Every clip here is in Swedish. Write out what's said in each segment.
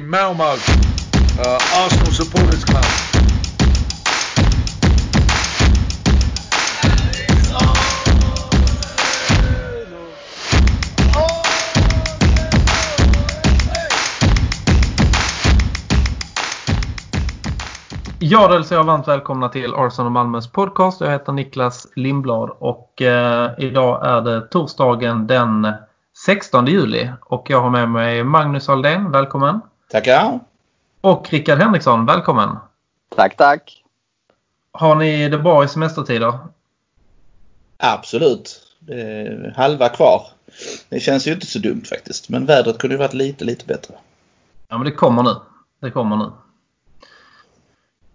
Malmo uh, eh, Arsenal Supporters Club. Ja, då hälsar jag varmt välkomna till Arsenal och Malmös podcast. Jag heter Niklas Lindblad och eh, idag är det torsdagen den 16 juli. Och jag har med mig Magnus Aldén, välkommen. Tackar. Och Rickard Henriksson, välkommen. Tack, tack. Har ni det bra i semestertider? Absolut. Halva kvar. Det känns ju inte så dumt faktiskt. Men vädret kunde ju varit lite, lite bättre. Ja, men det kommer nu. Det kommer nu.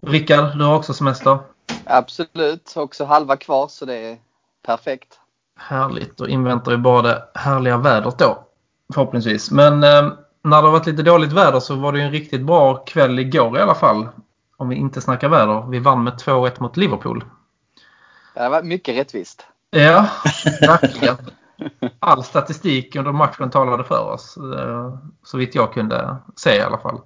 Rickard, du har också semester? Absolut. Också halva kvar så det är perfekt. Härligt. Då inväntar vi bara det härliga vädret då. Förhoppningsvis. Men eh, när det har varit lite dåligt väder så var det en riktigt bra kväll igår i alla fall. Om vi inte snackar väder. Vi vann med 2-1 mot Liverpool. Det var mycket rättvist. Ja, verkligen. All statistik under matchen talade för oss. Eh, så vitt jag kunde se i alla fall.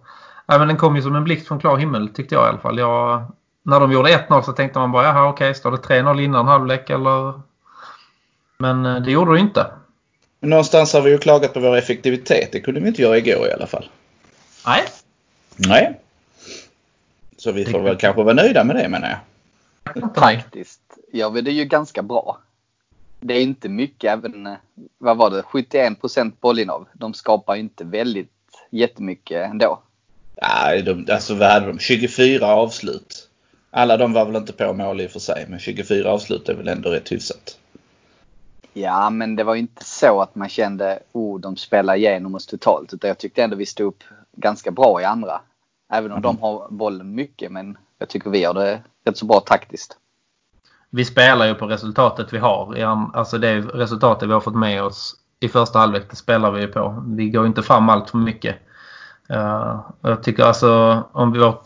Men den kom ju som en blixt från klar himmel tyckte jag i alla fall. Jag, när de gjorde 1-0 så tänkte man bara jaha okej, står det 3-0 innan halvlek eller? Men eh, det gjorde det inte. Men någonstans har vi ju klagat på vår effektivitet. Det kunde vi inte göra igår i alla fall. Nej. Nej. Så vi får väl kanske vara nöjda med det menar jag. Faktiskt gör vi det ju ganska bra. Det är inte mycket även, eh, vad var det, 71% bollinnehav. De skapar inte väldigt jättemycket ändå. Nej, de, alltså vad hade de? 24 avslut. Alla de var väl inte på mål i och för sig, men 24 avslut är väl ändå rätt hyfsat. Ja, men det var ju inte så att man kände oh, de spelar igenom oss totalt. Utan jag tyckte ändå vi stod upp ganska bra i andra. Även om mm. de har bollen mycket, men jag tycker vi har det rätt så bra taktiskt. Vi spelar ju på resultatet vi har. Alltså det resultatet vi har fått med oss i första halvlek, det spelar vi på. Vi går inte fram allt för mycket. Uh, jag tycker alltså om vårt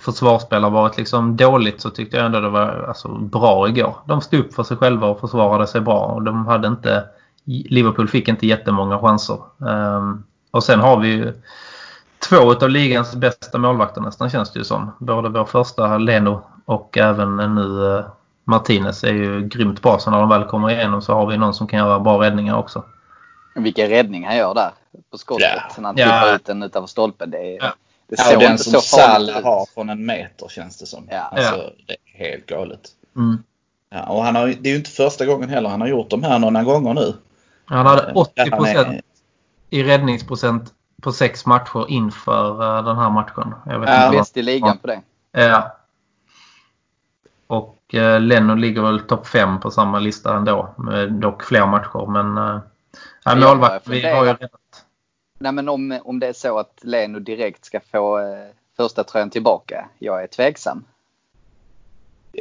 försvarsspel har varit liksom dåligt så tyckte jag ändå det var alltså, bra igår. De stod upp för sig själva och försvarade sig bra. Och de hade inte, Liverpool fick inte jättemånga chanser. Um, och sen har vi ju två av ligans bästa målvakter nästan känns det ju som. Både vår första Leno och även nu uh, Martinez är ju grymt bra. Så när de väl kommer igenom så har vi någon som kan göra bra räddningar också. Vilken räddning han gör där på skottet. Ja. När han tippar ja. ut den utanför stolpen. Det, är, ja. Det ja, den inte som så Sall har från en meter känns det som. Ja. Alltså, Det är helt galet. Mm. Ja, och han har, det är ju inte första gången heller. Han har gjort de här några gånger nu. Han hade 80 procent är... i räddningsprocent på sex matcher inför uh, den här matchen. Jag vet ja. Bäst i ligan på det. Ja. Och uh, Lennon ligger väl topp 5 på samma lista ändå. Med dock fler matcher. Men Ja, målvakt, vi har ju rätt. Nej, men om, om det är så att Leno direkt ska få eh, första tröjan tillbaka. Jag är tveksam.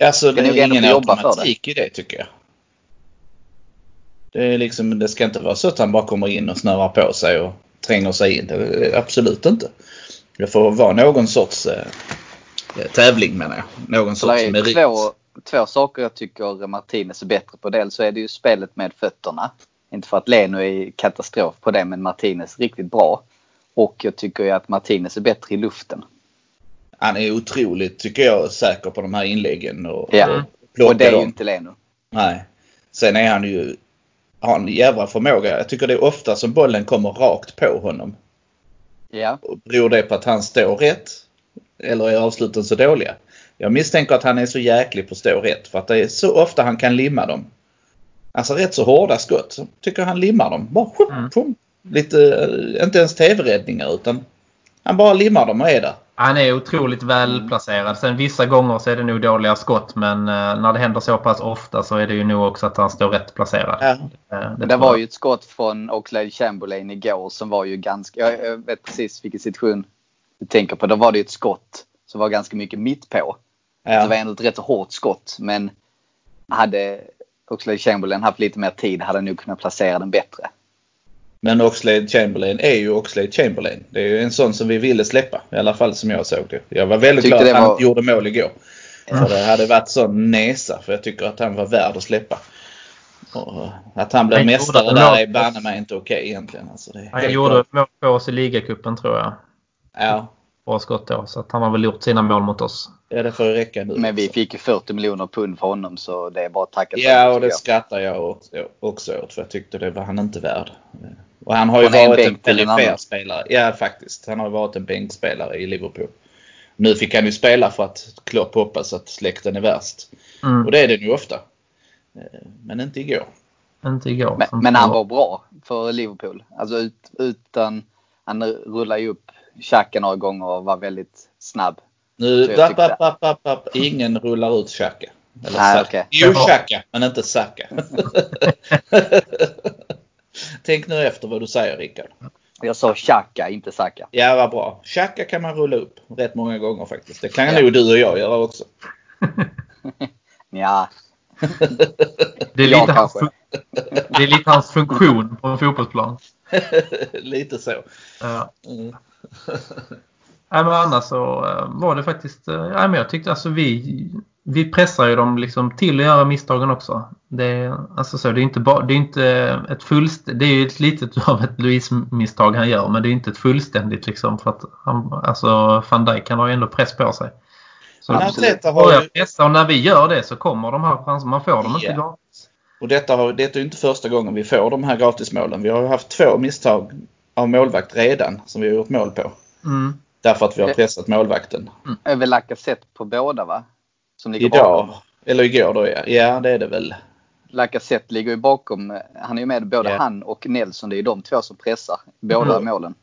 Alltså det är ingen automatik i det tycker jag. Det, är liksom, det ska inte vara så att han bara kommer in och snörar på sig och tränger sig in. Det, absolut inte. Det får vara någon sorts eh, tävling menar jag. Någon så sorts merit. Två, två saker jag tycker Martinez är bättre på. Dels så är det ju spelet med fötterna. Inte för att Leno är katastrof på det, men Martinez riktigt bra. Och jag tycker ju att Martinez är bättre i luften. Han är otroligt, tycker jag, säker på de här inläggen. Och, ja, och, och det är ju inte Leno. Nej. Sen är han ju, har en jävla förmåga. Jag tycker det är ofta som bollen kommer rakt på honom. Ja. beror det på att han står rätt? Eller är avsluten så dåliga? Jag misstänker att han är så jäklig på att stå rätt. För att det är så ofta han kan limma dem. Alltså rätt så hårda skott. Så tycker han limmar dem. Bara shup, mm. Lite, eh, inte ens tv-räddningar utan han bara limmar dem och är där. Han är otroligt välplacerad. Sen vissa gånger så är det nog dåliga skott men eh, när det händer så pass ofta så är det ju nog också att han står rätt placerad. Ja. Eh, det, det var ju ett skott från Oxlade Chamberlain igår som var ju ganska, jag vet precis vilken situation du tänker på. Då var det ett skott som var ganska mycket mitt på. Ja. Det var ändå ett rätt så hårt skott men hade Oxlade Chamberlain haft lite mer tid hade han nog kunnat placera den bättre. Men Oxlade Chamberlain är ju Oxlade Chamberlain. Det är ju en sån som vi ville släppa. I alla fall som jag såg det. Jag var väldigt glad att han var... gjorde mål igår. Mm. För det hade varit sån nesa. För jag tycker att han var värd att släppa. Och att han blev mästare där är banne mig inte okej okay egentligen. Alltså han gjorde mål på oss i ligacupen tror jag. Ja. Bra skott då. Så att han har väl gjort sina mål mot oss. Ja, det får ju räcka nu. Men vi fick ju 40 miljoner pund för honom så det är bara att tacka Ja, och det tycker skrattar jag också åt för jag tyckte det var han inte värd. Och han har ju Han varit en en perifer spelare. Ja, faktiskt. Han har ju varit en bänkspelare i Liverpool. Nu fick han ju spela för att Klopp hoppas att släkten är värst. Mm. Och det är den ju ofta. Eh, Men inte igår. Inte igår. Men, men han var. var bra för Liverpool. Alltså ut, utan, han rullade ju upp Xhaka några gånger och var väldigt snabb. Nu, app, app, app, app, ingen rullar ut Xhaka. Eller Nej, okej. Jo. Xhaka, men inte Saka. Tänk nu efter vad du säger Rickard. Jag sa Xhaka, inte Saka. Ja, vad bra. Xhaka kan man rulla upp rätt många gånger faktiskt. Det kan Ja. nog du och jag göra också. Ja, Det är, lite hans, det är lite hans funktion på en fotbollsplan. Lite så. Ja. Mm. Nej, men annars så eh, var det faktiskt... eh, Nej, men jag tyckte alltså vi, vi pressar ju dem liksom till att göra misstagen också. Det är, alltså så, det är inte, bara, det är inte ett fullst, Det är ju ett litet av ett Louise-misstag han gör men det är inte ett fullständigt liksom. För att han, alltså van Dijk han har ju ändå press på sig. Så Men. Arteta har börjar ju, pressa och när vi gör det så kommer de här chanserna. Man får dem inte Ja. gratis. Och detta, har, detta är inte första gången vi får de här gratismålen. Vi har haft två misstag av målvakt redan som vi har gjort mål på. Mm. Därför att vi har pressat målvakten. över Lacazette på båda va? Som ligger Idag, bakom. eller igår då ja. Ja, det är det väl. Lacazette ligger ju bakom. Han är ju med både Ja. han och Nelson. Det är ju de två som pressar båda Mm. målen.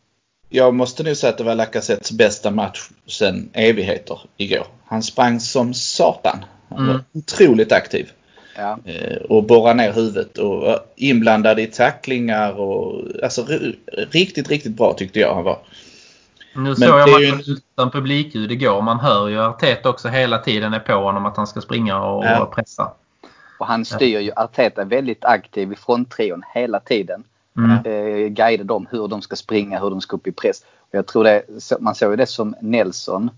Jag måste nu säga att det var Lacazettes bästa match sedan evigheter igår. Han sprang som satan. Han var Mm. otroligt aktiv. Ja. Eh, och borra ner huvudet och inblandad i tacklingar och alltså riktigt, riktigt bra tyckte jag han var. Nu såg jag är ju matchen utan publikljud igår. Man hör ju Arteta också hela tiden är på honom att han ska springa och Ja. pressa. Och han styr ju Arteta väldigt aktiv i fronttrion hela tiden. Mm. Eh, guidar dem hur de ska springa, hur de ska upp i press. Och jag tror det, man såg ju det som Nelson.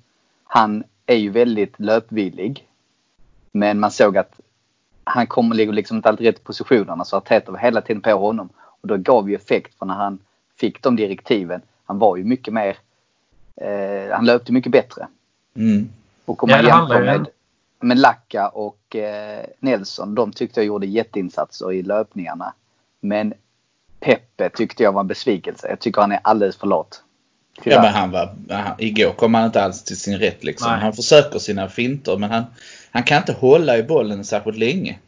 Han är ju väldigt löpvillig. Men man såg att han kommer ligger liksom inte alltid rätt i positionerna så Arteta var hela tiden på honom. Och då gav ju effekt för när han fick de direktiven. Han var ju mycket mer, eh, han löpte mycket bättre. Mm. Och om Ja, man handlar jämför med, med Lacka och eh, Nelson, de tyckte jag gjorde jätteinsatser i löpningarna. Men Peppe tyckte jag var en besvikelse. Jag tycker han är alldeles för lat. Ja, men han var, han, igår kom han inte alls till sin rätt liksom. Nej. Han försöker sina finter men han, han kan inte hålla i bollen särskilt länge.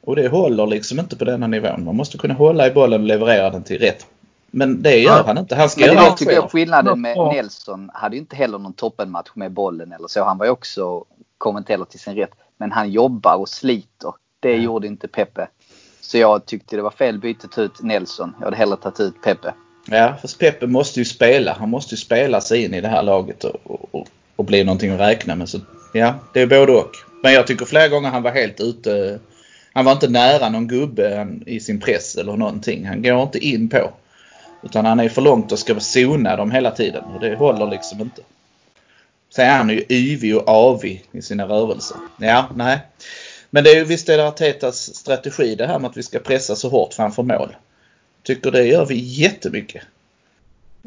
Och det håller liksom inte på denna nivån. Man måste kunna hålla i bollen och leverera den till rätt. Men det gör Ja. han inte. Han ska Men det göra jag allt tycker jag skillnaden med Ja. Nelson hade ju inte heller någon toppenmatch med bollen eller så. Han var ju också kommenterare till sin rätt. Men han jobbar och sliter. Det gjorde inte Peppe. Så jag tyckte det var fel byte att ta ut Nelson. Jag hade hellre tagit ut Peppe. Ja, fast Peppe måste ju spela. Han måste ju spela sig in i det här laget och, och, och, bli någonting att räkna med. Så ja, det är både och. Men jag tycker flera gånger han var helt ute. Han var inte nära någon gubbe i sin press eller någonting. Han går inte in på. Utan han är för långt och ska zona dem hela tiden och det håller liksom inte. Sen är han ju yvig och avig i sina rörelser. Ja, nej. Men det är ju visst är det Artetas strategi det här med att vi ska pressa så hårt framför mål. Tycker det gör vi jättemycket.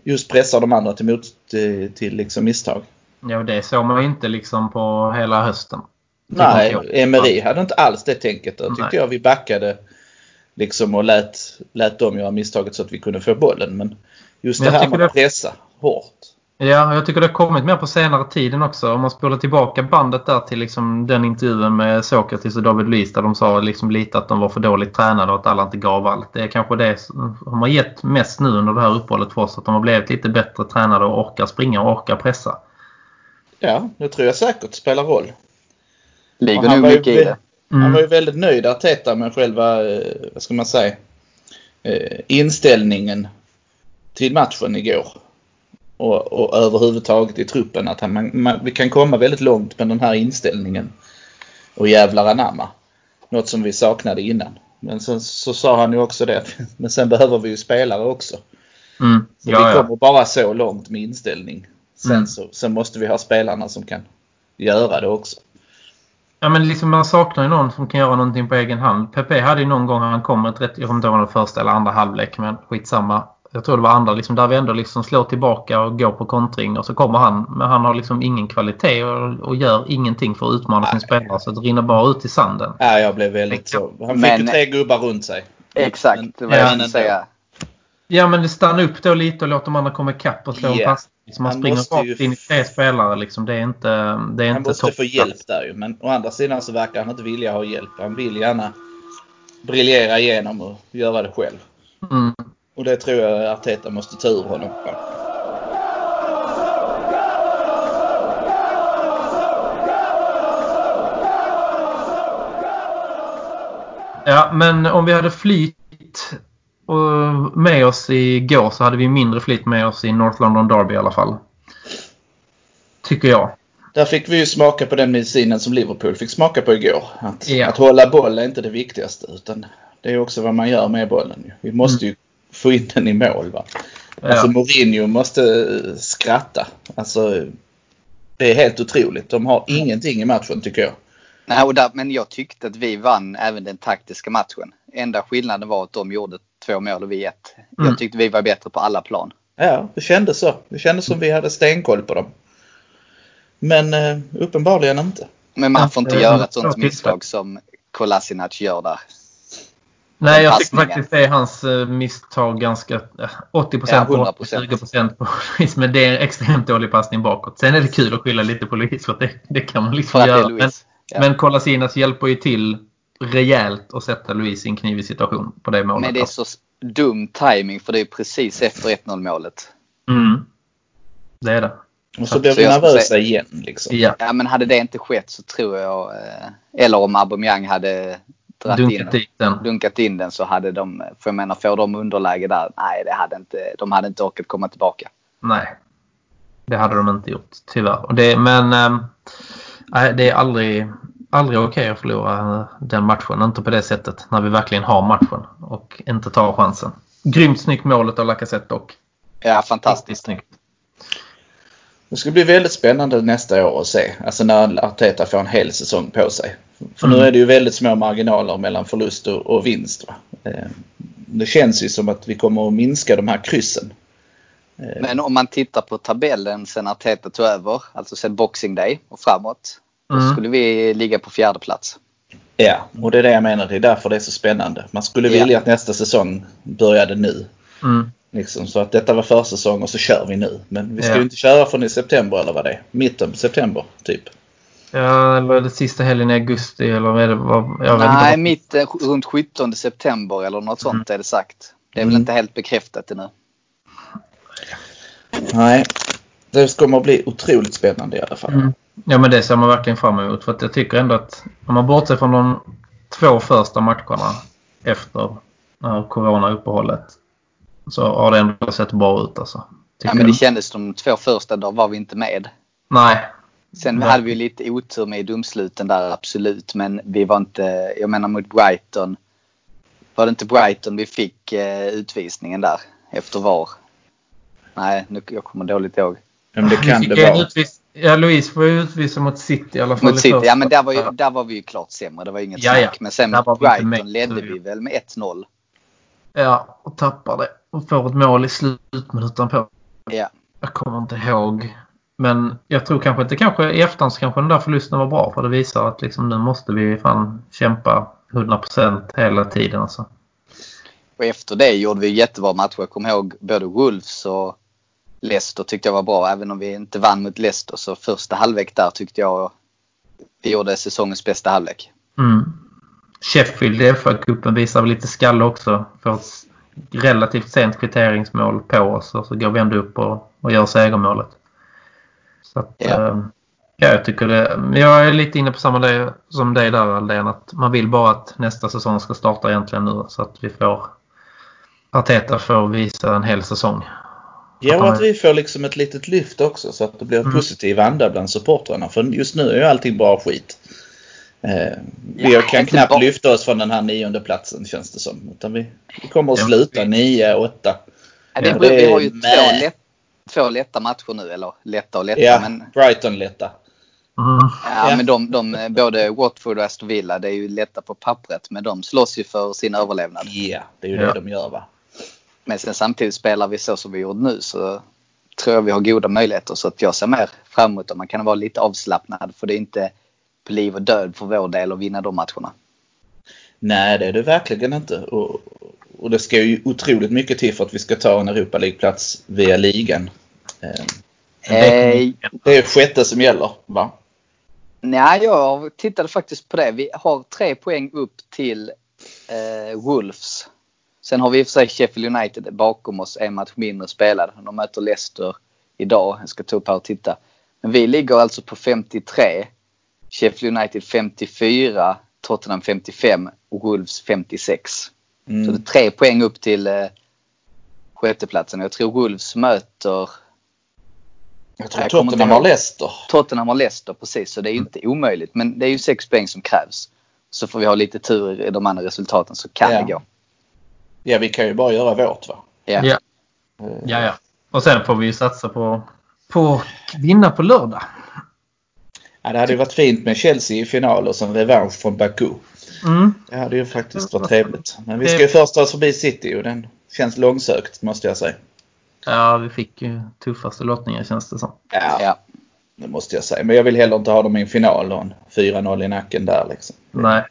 Just pressar de andra till, mot, till, till liksom misstag. Ja, det såg man inte liksom på hela hösten. Nej. Emery hade inte alls det tänket. Då tyckte Nej. jag vi backade liksom och lät, lät dem göra misstaget så att vi kunde få bollen. Men just Men det här med att pressa hårt. Ja, jag tycker det har kommit mer på senare tiden också. Om man spolar tillbaka bandet där till liksom den intervjun med Sokratis och David Luiz där de sa liksom lite att de var för dåligt tränade och att alla inte gav allt. Det är kanske det som har gett mest nu under det här uppehållet för oss. Att de har blivit lite bättre tränade och orkar springa och orkar pressa. Ja, det tror jag säkert spelar roll. Ligger han nog var ju mycket i det. Han Mm. var ju väldigt nöjd Arteta med själva, eh, vad ska man säga, eh, inställningen till matchen igår. Och, och överhuvudtaget i truppen att han, man, man, vi kan komma väldigt långt med den här inställningen. Och jävlar anamma. Något som vi saknade innan. Men sen så sa han ju också det. Men sen behöver vi ju spelare också. Mm. Så Ja, vi ja. kommer bara så långt med inställning. Sen, Mm. så, sen måste vi ha spelarna som kan göra det också. Ja men liksom man saknar ju någon som kan göra någonting på egen hand. Pepe hade ju någon gång han kom med ett rätt, jag om det var första eller andra halvlek men skitsamma. Jag tror det var andra, liksom, där vi ändå liksom slår tillbaka och går på kontring och så kommer han. Men han har liksom ingen kvalitet och, och gör ingenting för att utmana sin spelare. Så det rinner bara ut i sanden. Ja, jag blev väldigt så. Han fick Men- ju tre gubbar runt sig. Exakt, var Ja, jag men skulle säga. Ja men det stannar upp då lite och låter de andra komma ikapp och slå Ja. en pass. Liksom, man Han springer rakt in i tre spelare liksom. Det är inte, det är Han inte måste få toppklass. hjälp där ju. Men å andra sidan så verkar han inte vilja ha hjälp. Han vill gärna briljera igenom och göra det själv. Mm. Och det tror jag Arteta måste ta ur honom. Ja, men om vi hade flyt med oss igår så hade vi mindre flyt med oss i North London Derby i alla fall. Tycker jag. Där fick vi ju smaka på den medicinen som Liverpool fick smaka på igår. Att, Ja. att hålla boll är inte det viktigaste utan det är också vad man gör med bollen. Vi måste ju få in den i mål. Va? Alltså Ja. Mourinho måste eh, skratta. Alltså det är helt otroligt. De har ingenting i matchen tycker jag. Nej, och där, men jag tyckte att vi vann även den taktiska matchen. Enda skillnaden var att de gjorde två mål och vi ett. Mm. Jag tyckte vi var bättre på alla plan. Ja, det kändes så. Det kändes som vi hade stenkoll på dem. Men eh, uppenbarligen inte. Men man får inte göra ett sånt misstag som Kolasinac gör där. Nej, jag tycker faktiskt det är hans eh, misstag ganska... eh, 80 Ja, på 100%. 20 på Luis. Men det är en extremt dålig passning bakåt. Sen är det kul att skylla lite på Luis för det, det kan man liksom göra. Men. Ja. men Kolasinas hjälper ju till rejält att sätta Luis i en knivig situation på det målet. Men det är så dum timing för det är precis efter 1-0 målet. Mm. Det är det. Och så blev vi nervösa säga- igen liksom. Ja. Ja men hade det inte skett så tror jag, eh, eller om Aubameyang hade in, Dunkat dit den. dunkat in den så hade de, för jag menar får de underläge där, nej det hade inte, de hade inte orkat komma tillbaka. Nej. Det hade de inte gjort, tyvärr. Och det, men nej, det är aldrig, aldrig okej att förlora den matchen. Inte på det sättet när vi verkligen har matchen och inte tar chansen. Grymt snyggt målet av Lacazette dock. Ja fantastiskt. snyggt. Det ska bli väldigt spännande nästa år att se. Alltså när Arteta får en hel säsong på sig. För Mm. nu är det ju väldigt små marginaler mellan förlust och, och vinst. Va? Eh, Det känns ju som att vi kommer att minska de här kryssen. Eh, Men om man tittar på tabellen sen Arteta tog över, alltså sen Boxing Day och framåt. Då Mm. skulle vi ligga på fjärde plats. Ja, och det är det jag menar. Det är därför det är så spännande. Man skulle Ja. vilja att nästa säsong började nu. Mm. Liksom, så att detta var försäsong och så kör vi nu. Men vi ska Ja. ju inte köra från i september eller vad det är. Mitten på september typ. Ja, eller är det sista helgen i augusti eller är det vad? Jag vet inte Nej, vad- mitt eh, runt 17 september eller något sånt är det sagt. Det är väl Mm. inte helt bekräftat ännu. Nej, det kommer att bli otroligt spännande i alla fall. Mm. Ja men det ser man verkligen fram emot. För att jag tycker ändå att om man bortser från de två första matcherna efter corona-uppehållet så har det ändå sett bra ut alltså. Ja, men det jag. kändes de två första dagarna var vi inte med. Nej. Sen Nej. hade vi ju lite otur med domsluten där absolut. Men vi var inte, jag menar mot Brighton. Var det inte Brighton vi fick eh, utvisningen där efter VAR? Nej, nu, jag kommer dåligt ihåg. Men det kan det vara. Utvis- ja, Louise får ju utvisa mot City i alla fall. Mot City, första. ja men där var, ju, där var vi ju klart sämre. Det var inget Ja, ja. snack. Men sen var mot Brighton med, ledde vi väl med 1-0. Ja, och tappar det. Och får ett mål i slutminuten på. Ja. Jag kommer inte ihåg. Men jag tror kanske inte kanske i efterhand så kanske den där förlusten var bra. För det visar att liksom nu måste vi fan kämpa 100% hela tiden. Alltså. Och efter det gjorde vi jättebra matcher. Jag kommer ihåg både Wolves och Leicester tyckte jag var bra. Även om vi inte vann mot Leicester så första halvlek där tyckte jag vi gjorde säsongens bästa halvlek. Mm. Sheffield i FA-cupen visar väl lite skalle också. Får ett relativt sent kvitteringsmål på oss och så går vi ändå upp och, och gör segermålet. Så att, Ja. eh, ja, jag tycker det. Jag är lite inne på samma det som dig där Aldén. Att man vill bara att nästa säsong ska starta egentligen nu så att vi får Arteta får visa en hel säsong. Ja, och att vi får liksom ett litet lyft också så att det blir en Mm. positiv anda bland supportrarna. För just nu är ju allting bara skit. Eh, vi Ja, kan knappt bara- lyfta oss från den här nionde platsen känns det som. Utan vi, vi kommer att Ja, sluta vi- 9, 8. Ja, det, Ja, det vi har ju med. två, lätt, två lätta matcher nu. Eller lätta och lätta. Ja, Men, Brighton lätta. Mm. ja, Ja. men de, de, både Watford och Aston Villa det är ju lätta på pappret. Men de slåss ju för sin överlevnad. Ja, det är ju Ja. det de gör va. Men sen samtidigt spelar vi så som vi gjort nu så tror jag vi har goda möjligheter. Så att jag ser mer fram emot att man kan vara lite avslappnad. För det är inte på liv och död för vår del att vinna de matcherna. Nej, det är det verkligen inte. Och, och det ska ju otroligt mycket till för att vi ska ta en Europa League-plats via ligan. Eh, Eh, Det är sjätte som gäller, va? nej, jag tittade faktiskt på det. Vi har tre poäng upp till eh, Wolves. Sen har vi i och för sig Sheffield United bakom oss en match mindre spelad. De möter Leicester idag. Jag ska ta upp här och titta. Men vi ligger alltså på 53. Sheffield United 54. Tottenham 55 och Wolves 56. Så det är Mm. tre poäng upp till eh, sjätteplatsen. Jag tror Wolves möter Jag tror Jag Tottenham har. Leicester. Tottenham och Leicester precis. Så det är ju inte omöjligt. Men det är ju sex poäng som krävs. Så får vi ha lite tur i de andra resultaten så kan Ja. det gå. Ja, vi kan ju bara göra vårt va? Ja. Ja. Ja, ja. Och sen får vi ju satsa på, på vinna på lördag. Ja, det hade ju varit fint med Chelsea i final och som revansch från Baku. Mm. Det hade ju faktiskt varit trevligt. Men vi ska ju först ta oss förbi City och den känns långsökt måste jag säga. Ja, vi fick ju tuffaste lottningen känns det som. Ja, Ja. det måste jag säga. Men jag vill heller inte ha dem i en final och en 4-0 i nacken där liksom. Nej.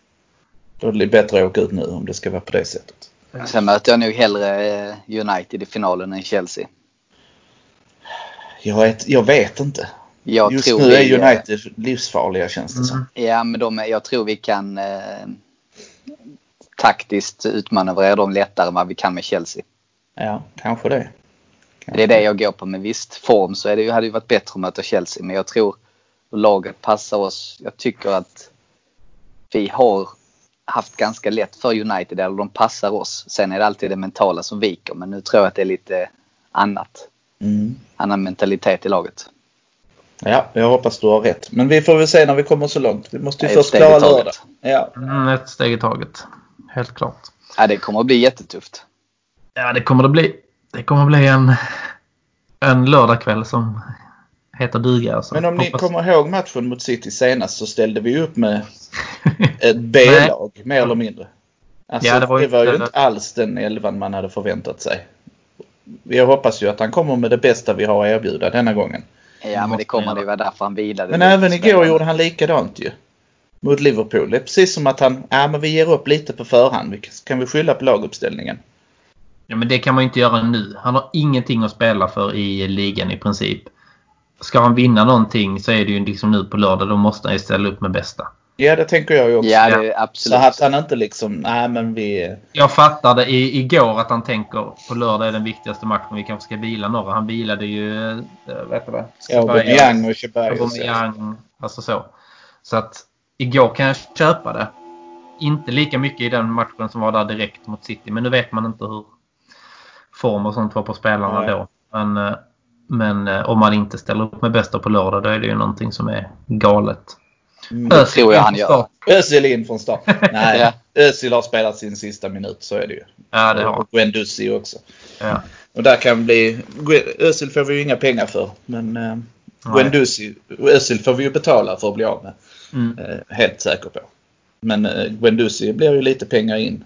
Då är det bättre att åka ut nu om det ska vara på det sättet. Sen möter jag nog hellre eh, United i finalen än Chelsea. Jag vet, jag vet inte. Jag Just tror nu vi, är eh, United livsfarliga känns det som. Mm. Ja, men de är, jag tror vi kan eh, taktiskt utmanövrera dem lättare än vad vi kan med Chelsea. Ja, kanske det. Det är det jag går på. Med visst form så är det, hade det varit bättre att möta Chelsea. Men jag tror att laget passar oss. Jag tycker att vi har haft ganska lätt för United. Eller de passar oss. Sen är det alltid det mentala som viker. Men nu tror jag att det är lite annat. Mm. Annan mentalitet i laget. Ja, jag hoppas du har rätt. Men vi får väl se när vi kommer så långt. Vi måste ju först klara taget. lördag. Ja. Mm, ett steg i taget. Helt klart. Ja, det kommer att bli jättetufft. Ja, det kommer det bli. Det kommer bli en, en lördagkväll som heter duga. Alltså. Men om ni Hoppas- kommer ihåg matchen mot City senast så ställde vi upp med ett B-lag mer eller mindre. Alltså, Ja, det det var, var ju inte- alls den elvan man hade förväntat sig. Jag hoppas ju att han kommer med det bästa vi har att erbjuda denna gången. Ja, men det kommer det vara därför han vilade. Men även igår spelarna. gjorde han likadant ju. Mot Liverpool. Det är precis som att han, ja men vi ger upp lite på förhand. Kan vi skylla på laguppställningen? Ja, men det kan man ju inte göra nu. Han har ingenting att spela för i ligan i princip. Ska han vinna någonting så är det ju liksom nu på lördag. Då måste han ju ställa upp med bästa. Ja det tänker jag ju också. Ja, det är Så absolut. att han inte liksom, nej men vi... Jag fattade i, igår att han tänker på lördag är den viktigaste matchen. Vi kanske ska vila några. Han vilade ju... Äh, vet du vad? Ja, Aubameyang och Ceballos. Aubameyang. Alltså så. Så att igår kan jag köpa det. Inte lika mycket i den matchen som var där direkt mot City. Men nu vet man inte hur form och sånt var på spelarna Nej. då. Men, eh, men eh, om man inte ställer upp med bästa på lördag då är det ju någonting som är galet. Mm. Det tror jag han gör. Özil in från start. Nej. Özil har spelat sin sista minut, så är det ju. Ja, det har Och Guendouzi också. ja. Och där kan bli... Özil får vi ju inga pengar för. Men eh, Guendouzi, Özil får vi ju betala för att bli av med. Mm. Eh, helt säker på. Men eh, Guendouzi blir ju lite pengar in.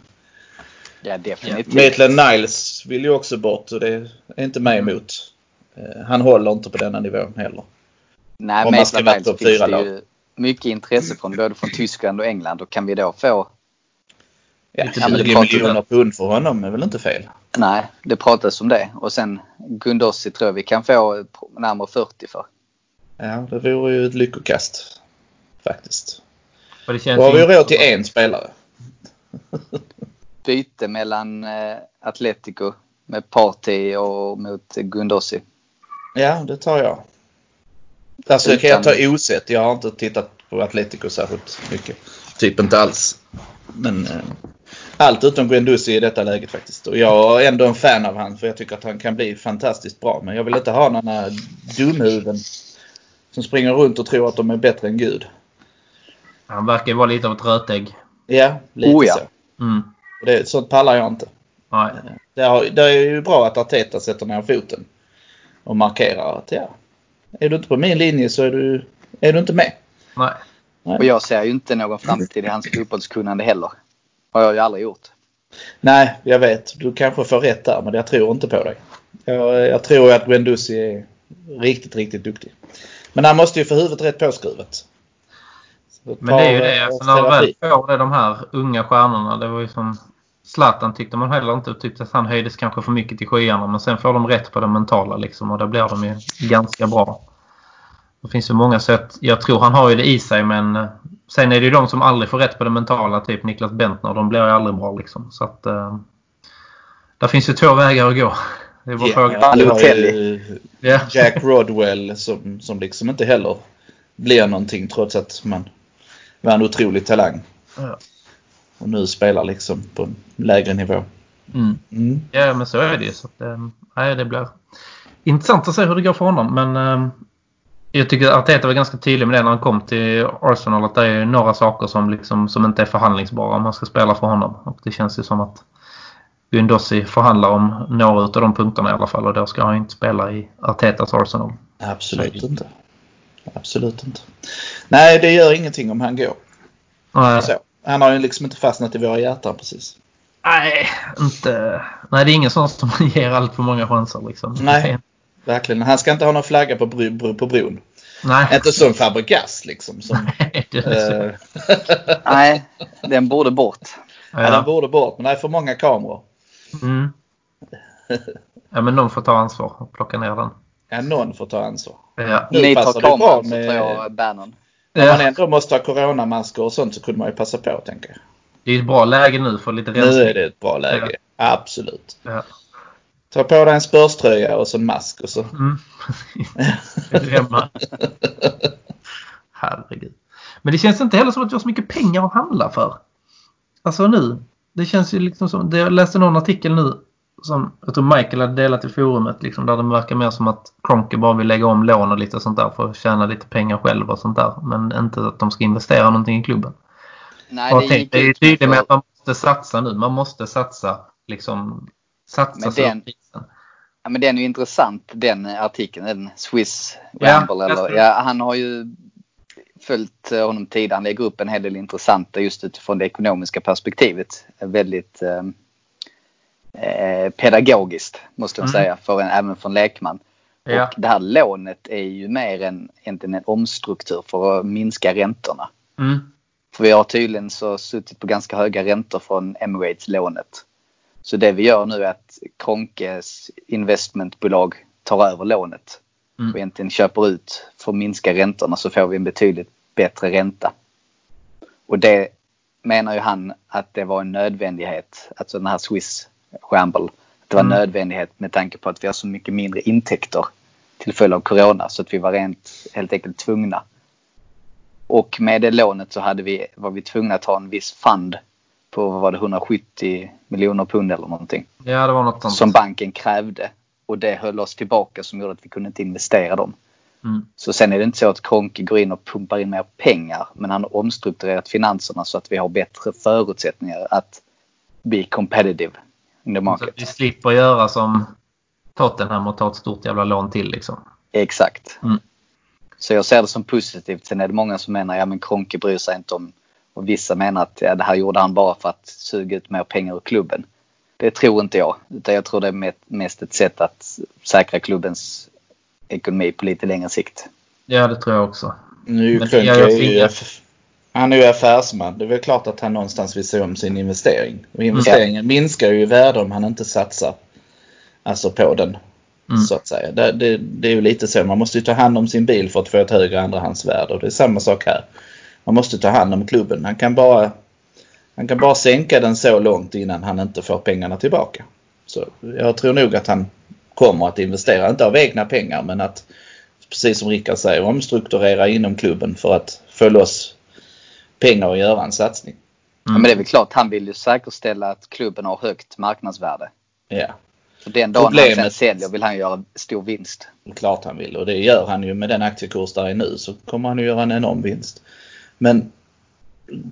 Ja, definitivt. Maitland Niles vill ju också bort och det är inte mig emot. Eh, han håller inte på denna nivån heller. Nej, Om men man ska vara Niles topp finns fyra det ju mycket intresse från både från Tyskland och England. Och kan vi då få... Ja, Lite 20 billigt konto miljoner pund för honom är väl inte fel? Nej, det pratas om det. Och sen Gundossi tror jag vi kan få närmare 40 för. Ja, det vore ju ett lyckokast. Faktiskt. Och det känns Då har vi råd till en spelare. Byte mellan eh, Atletico med Party och mot Gundossi. Ja, det tar jag. Alltså kan jag Utan- ta osett. Jag har inte tittat på Atletico särskilt mycket. Typ inte alls. Men eh, allt utom Guendouzi i detta läget faktiskt. Och jag är ändå en fan av han för jag tycker att han kan bli fantastiskt bra. Men jag vill inte ha några dumhuvuden som springer runt och tror att de är bättre än Gud. Han verkar vara lite av ett rötägg. Ja, lite Oh ja. så. Mm. Och det, sånt pallar jag inte. Nej. Det, har, det är ju bra att Arteta sätter ner foten och markerar att ja, är du inte på min linje så är du, är du inte med. Nej. Och jag ser ju inte någon framtid i hans fotbollskunnande heller. Har jag ju aldrig gjort. Nej, jag vet. Du kanske får rätt där, men jag tror inte på dig. Jag, jag tror att Guendouzi är riktigt, riktigt duktig. Men han måste ju få huvudet rätt påskruvet. Men det är ju det. Alltså, när väl får det de här unga stjärnorna. Det var ju som Zlatan tyckte man heller inte. Tyckte att han höjdes kanske för mycket till skyarna. Men sen får de rätt på det mentala liksom. Och då blir de ju ganska bra. Det finns ju många sätt. Jag tror han har ju det i sig men eh, sen är det ju de som aldrig får rätt på det mentala. Typ Niklas Bentner. De blir ju aldrig bra liksom. Så att... Uh, där finns ju två vägar att gå. Det var yeah, yeah. Jack Rodwell som, som liksom inte heller blir någonting trots att man var en otrolig talang. Ja. Och nu spelar liksom på en lägre nivå. Mm. Mm. Ja men så är det ju. Så att, äh, det blir intressant att se hur det går för honom. Men äh, jag tycker att Arteta var ganska tydlig med det när han kom till Arsenal. Att det är några saker som, liksom, som inte är förhandlingsbara om man ska spela för honom. Och det känns ju som att Guendossi förhandlar om några av de punkterna i alla fall. Och då ska han inte spela i Artetas Arsenal. Absolut inte. Absolut inte. Nej, det gör ingenting om han går. Nej. Så. Han har ju liksom inte fastnat i våra hjärtan precis. Nej, inte. Nej, det är ingen sån som ger allt för många chanser liksom. Nej, verkligen. Han ska inte ha någon flagga på, bro, på bron. Nej. Inte som Fabregas liksom. Som, Nej, äh... Nej, den borde bort. Ja. ja, den borde bort. Men det är för många kameror. Mm. Ja, men någon får ta ansvar och plocka ner den. Ja, någon får ta ansvar. Ja. Ni tar kameran med... så tar jag bannern. Om man ändå måste ha coronamasker och sånt så kunde man ju passa på tänker jag. Det är ett bra läge nu för lite rensning. Nu är det ett bra läge. Ja. Absolut. Ja. Ta på dig en spörströja och så en mask och så. Mm. Herregud. Men det känns inte heller som att vi har så mycket pengar att handla för. Alltså nu. Det känns ju liksom som, jag läste någon artikel nu som jag tror Michael hade delat i forumet liksom, där det verkar mer som att Kronke bara vill lägga om lån och lite sånt där för att tjäna lite pengar själv och sånt där. Men inte att de ska investera någonting i klubben. Nej, det, tänk, det är ju tydligt med att man måste satsa nu. Man måste satsa liksom satsa men den, ja, men den är ju intressant den artikeln, den Swiss Ramble. Ja, eller, ja, han har ju följt honom tidigare. Han lägger upp en hel del intressanta just utifrån det ekonomiska perspektivet. Väldigt eh, Eh, pedagogiskt måste jag mm. säga, för en, även för en lekman. Ja. Och det här lånet är ju mer än egentligen en omstruktur för att minska räntorna. Mm. För vi har tydligen så suttit på ganska höga räntor från Emirates-lånet. Så det vi gör nu är att Kronkes investmentbolag tar över lånet mm. och egentligen köper ut för att minska räntorna så får vi en betydligt bättre ränta. Och det menar ju han att det var en nödvändighet, alltså den här Swiss Shamble. Det var mm. nödvändighet med tanke på att vi har så mycket mindre intäkter till följd av Corona så att vi var rent helt enkelt tvungna. Och med det lånet så hade vi, var vi tvungna att ha en viss fund på vad var det, 170 miljoner pund eller någonting. Ja, det var något sånt. Som banken krävde. Och det höll oss tillbaka som gjorde att vi kunde inte investera dem. Mm. Så sen är det inte så att Kronke går in och pumpar in mer pengar. Men han har omstrukturerat finanserna så att vi har bättre förutsättningar att bli competitive in the market. Så vi slipper göra som Tottenham och ta ett stort jävla lån till liksom. Exakt. Mm. Så jag ser det som positivt. Sen är det många som menar, ja men Kronke bryr sig inte om och vissa menar att ja, det här gjorde han bara för att suga ut mer pengar ur klubben. Det tror inte jag. Utan jag tror det är mest ett sätt att säkra klubbens ekonomi på lite längre sikt. Ja, det tror jag också. Nu jag, jag, han är ju affärsman. Det är väl klart att han någonstans vill se om sin investering. Och investeringen mm. minskar ju i värde om han inte satsar alltså på den. Mm. Så att säga. Det, det, det, är ju lite så. Man måste ju ta hand om sin bil för att få ett högre andrahandsvärde. Och det är samma sak här. Man måste ta hand om klubben. Han kan bara, han kan bara sänka den så långt innan han inte får pengarna tillbaka. Så jag tror nog att han kommer att investera, inte av egna pengar men att precis som Rickard säger omstrukturera inom klubben för att få loss pengar att göra en satsning. Mm. Ja, men det är väl klart, han vill ju säkerställa att klubben har högt marknadsvärde. Ja. Så den dagen Problemet... han sen säljer vill han göra stor vinst. Klart han vill och det gör han ju med den aktiekurs där är nu så kommer han att göra en enorm vinst. Men